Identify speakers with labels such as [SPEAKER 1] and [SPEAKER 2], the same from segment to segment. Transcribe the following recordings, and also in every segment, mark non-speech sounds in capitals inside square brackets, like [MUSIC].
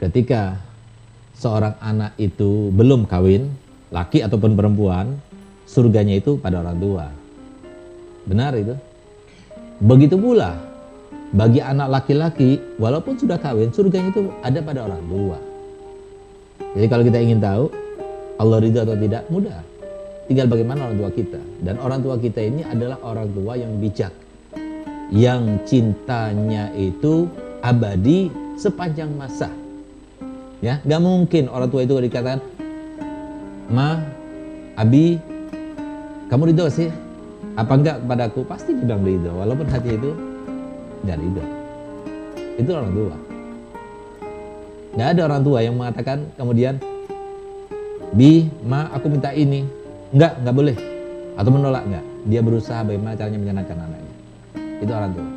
[SPEAKER 1] ketika seorang anak itu belum kawin, laki ataupun perempuan, surganya itu pada orang tua. Benar itu? Begitu pula bagi anak laki-laki, walaupun sudah kawin, surganya itu ada pada orang tua. Jadi kalau kita ingin tahu Allah ridho atau tidak, mudah. Tinggal bagaimana orang tua kita. Dan orang tua kita ini adalah orang tua yang bijak. Yang cintanya itu abadi sepanjang masa. Ya, nggak mungkin orang tua itu dikatakan, Ma, Abi, kamu ridho sih? Apa enggak kepadaku? Pasti bilang ridho, walaupun hati itu nggak ridho. Itu orang tua. Nggak ada orang tua yang mengatakan kemudian, Bi, Ma, aku minta ini. Enggak, enggak boleh. Atau menolak enggak. Dia berusaha bagaimana caranya menyenangkan anaknya. Itu orang tua.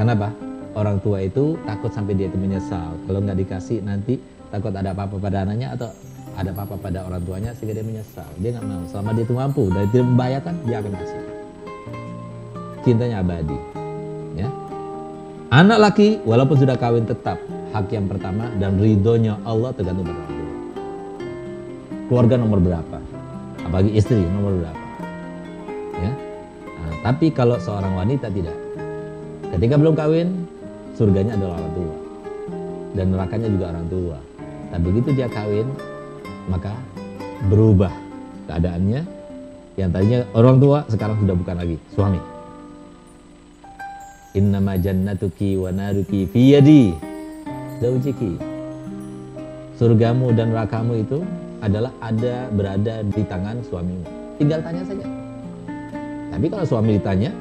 [SPEAKER 1] Kenapa? Orang tua itu takut sampai dia itu menyesal. Kalau nggak dikasih nanti takut ada apa-apa pada anaknya atau ada apa-apa pada orang tuanya sehingga dia menyesal. Dia nggak mau. Selama dia itu mampu dan tidak membahayakan, dia akan kasih. Cintanya abadi. Ya. Anak laki walaupun sudah kawin tetap hak yang pertama dan ridhonya Allah tergantung pada orang tua. Keluarga nomor berapa? Apalagi istri nomor berapa? Ya. Nah, tapi kalau seorang wanita tidak, ketika belum kawin surganya adalah orang tua dan nerakanya juga orang tua. Tapi begitu dia kawin, maka berubah keadaannya. Yang tadinya orang tua sekarang sudah bukan lagi suami. Innama jannatuki wa naruki fiyadi zaujiki. Surgamu dan nerakamu itu adalah ada berada di tangan suamimu. Tinggal tanya saja. Tapi kalau suami ditanya,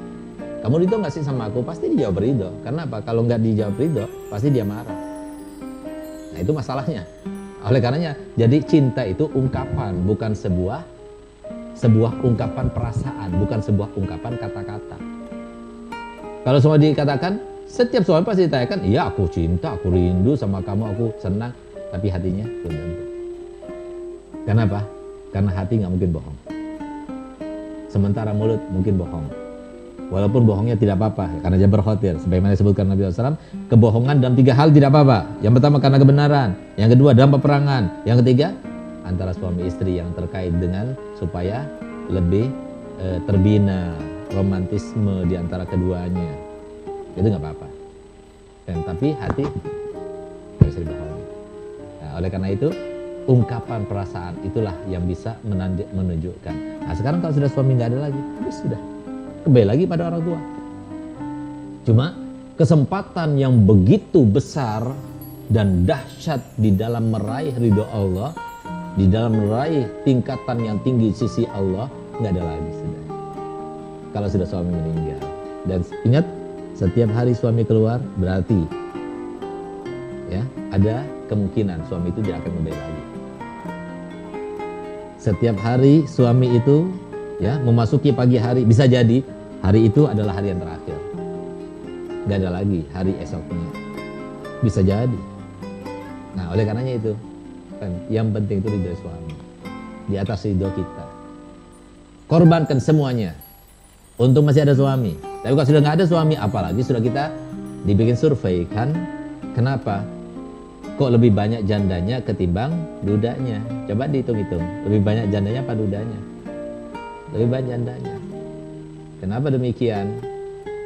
[SPEAKER 1] kamu ridho nggak sih sama aku? Pasti dijawab ridho. Karena apa? Kalau nggak dijawab ridho, pasti dia marah. Nah itu masalahnya. Oleh karenanya, jadi cinta itu ungkapan, bukan sebuah sebuah ungkapan perasaan, bukan sebuah ungkapan kata-kata. Kalau semua dikatakan, setiap suami pasti ditanyakan, iya aku cinta, aku rindu sama kamu, aku senang. Tapi hatinya belum tentu. Kenapa? Karena hati nggak mungkin bohong. Sementara mulut mungkin bohong. Walaupun bohongnya tidak apa-apa karena dia berkhawatir. Sebagaimana disebutkan Nabi SAW, kebohongan dalam tiga hal tidak apa-apa. Yang pertama karena kebenaran, yang kedua dalam peperangan, yang ketiga antara suami istri yang terkait dengan supaya lebih e, terbina romantisme di antara keduanya. Itu nggak apa-apa. Dan tapi hati nggak bisa dibohongi. Nah, oleh karena itu ungkapan perasaan itulah yang bisa menunjukkan. Nah sekarang kalau sudah suami nggak ada lagi, habis sudah kembali lagi pada orang tua. Cuma kesempatan yang begitu besar dan dahsyat di dalam meraih ridho Allah, di dalam meraih tingkatan yang tinggi sisi Allah, nggak ada lagi sudah. Kalau sudah suami meninggal. Dan ingat, setiap hari suami keluar berarti ya ada kemungkinan suami itu tidak akan kembali lagi. Setiap hari suami itu ya memasuki pagi hari. Bisa jadi hari itu adalah hari yang terakhir. Nggak ada lagi hari esoknya. Bisa jadi. Nah oleh karenanya itu kan yang penting itu ridho suami. Di atas ridho kita. Korbankan semuanya. Untuk masih ada suami. Tapi kalau sudah nggak ada suami apalagi sudah kita dibikin survei kan? Kenapa? Kok lebih banyak jandanya ketimbang dudanya? Coba dihitung-hitung. Lebih banyak jandanya apa dudanya lebih banyak jandanya. Kenapa demikian?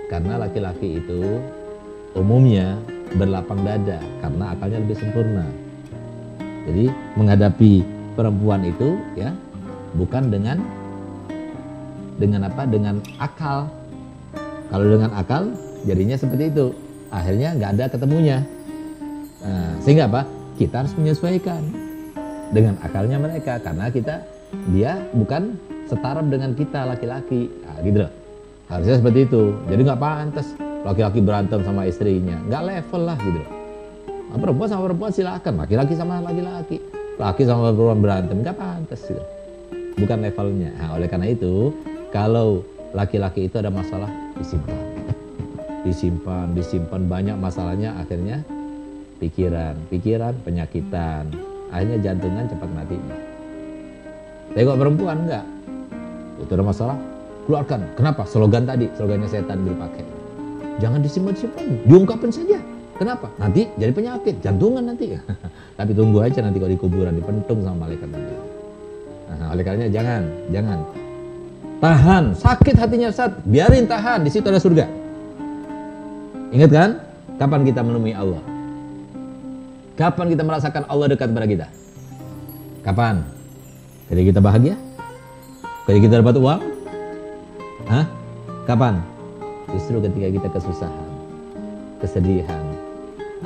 [SPEAKER 1] Karena laki-laki itu umumnya berlapang dada karena akalnya lebih sempurna. Jadi menghadapi perempuan itu ya bukan dengan dengan apa? Dengan akal. Kalau dengan akal jadinya seperti itu. Akhirnya nggak ada ketemunya. Nah, sehingga apa? Kita harus menyesuaikan dengan akalnya mereka karena kita dia bukan setara dengan kita laki-laki. Nah, gitu loh. Harusnya seperti itu. Jadi nggak pantas laki-laki berantem sama istrinya. Nggak level lah gitu loh. Nah, perempuan sama perempuan silakan. Laki-laki sama laki-laki. Laki sama perempuan berantem nggak pantas gitu bukan levelnya. Nah, oleh karena itu kalau laki-laki itu ada masalah disimpan. Disimpan disimpan. Banyak masalahnya akhirnya pikiran. Pikiran penyakitan. Akhirnya jantungan cepat mati. Tapi kok perempuan enggak itu ada masalah keluarkan kenapa slogan tadi slogannya setan dipakai jangan disimpan-simpan diungkapin saja Kenapa? Nanti jadi penyakit, jantungan nanti. [LAUGHS] Tapi tunggu aja nanti kalau di kuburan dipentung sama malaikat nanti. Nah, oleh karenanya jangan, jangan. Tahan, sakit hatinya saat biarin tahan, di situ ada surga. Ingat kan? Kapan kita menemui Allah? Kapan kita merasakan Allah dekat kepada kita? Kapan? Ketika kita bahagia? Ketika kita dapat uang? Hah? Kapan? Justru ketika kita kesusahan, kesedihan,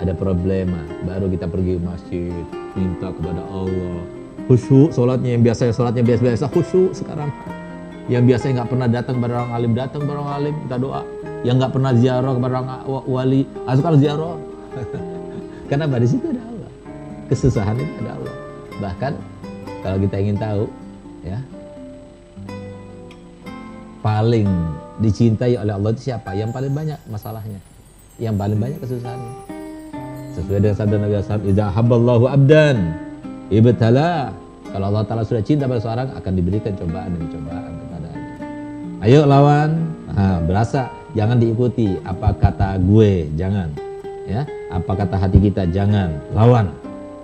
[SPEAKER 1] ada problema, baru kita pergi masjid, minta kepada Allah. Khusyuk, sholatnya yang biasanya sholatnya biasa-biasa, khusyuk sekarang. Yang biasanya nggak pernah datang kepada orang alim, datang kepada orang alim, kita doa. Yang nggak pernah ziarah kepada orang wali, asal ziarah. [LAUGHS] Karena di situ ada Allah. Kesusahan itu ada Allah. Bahkan kalau kita ingin tahu, ya paling dicintai oleh Allah itu siapa? Yang paling banyak masalahnya, yang paling banyak kesusahannya. Sesuai dengan sabda Nabi SAW, "Idza habballahu abdan ibtala." Kalau Allah Taala sudah cinta pada seorang akan diberikan cobaan demi cobaan kepadanya. Ayo lawan, nah, berasa jangan diikuti apa kata gue, jangan. Ya, apa kata hati kita, jangan. Lawan,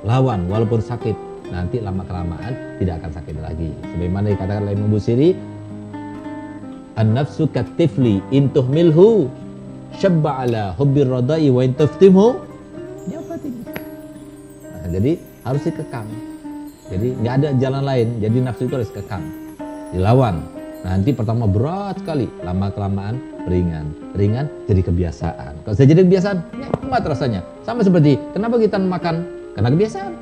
[SPEAKER 1] lawan walaupun sakit. Nanti lama kelamaan tidak akan sakit lagi. Sebagaimana dikatakan oleh Imam Busiri, An-nafsu katifli intuh milhu syabba ala hubbir radai wa intaftimhu nah, jadi harus dikekang. Jadi nggak ada jalan lain jadi nafsu itu harus kekang dilawan. Nanti pertama berat sekali lama kelamaan ringan. Ringan jadi kebiasaan. Kalau sudah jadi kebiasaan nikmat rasanya. Sama seperti kenapa kita makan? Karena kebiasaan.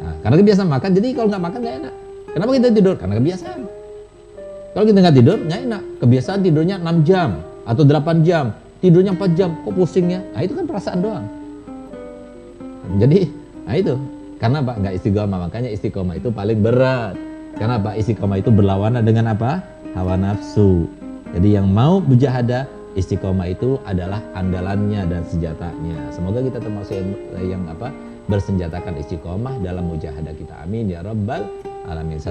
[SPEAKER 1] Nah, karena kebiasaan makan jadi kalau nggak makan nggak enak. Kenapa kita tidur? Karena kebiasaan kalau kita nggak tidur, nggak enak. Kebiasaan tidurnya 6 jam atau 8 jam. Tidurnya 4 jam, kok pusingnya? Nah itu kan perasaan doang. Jadi, nah itu. Karena Pak nggak istiqomah, makanya istiqomah itu paling berat. Karena Pak istiqomah itu berlawanan dengan apa? Hawa nafsu. Jadi yang mau mujahadah, istiqomah itu adalah andalannya dan senjatanya. Semoga kita termasuk yang, yang apa bersenjatakan istiqomah dalam mujahadah kita. Amin ya rabbal alamin.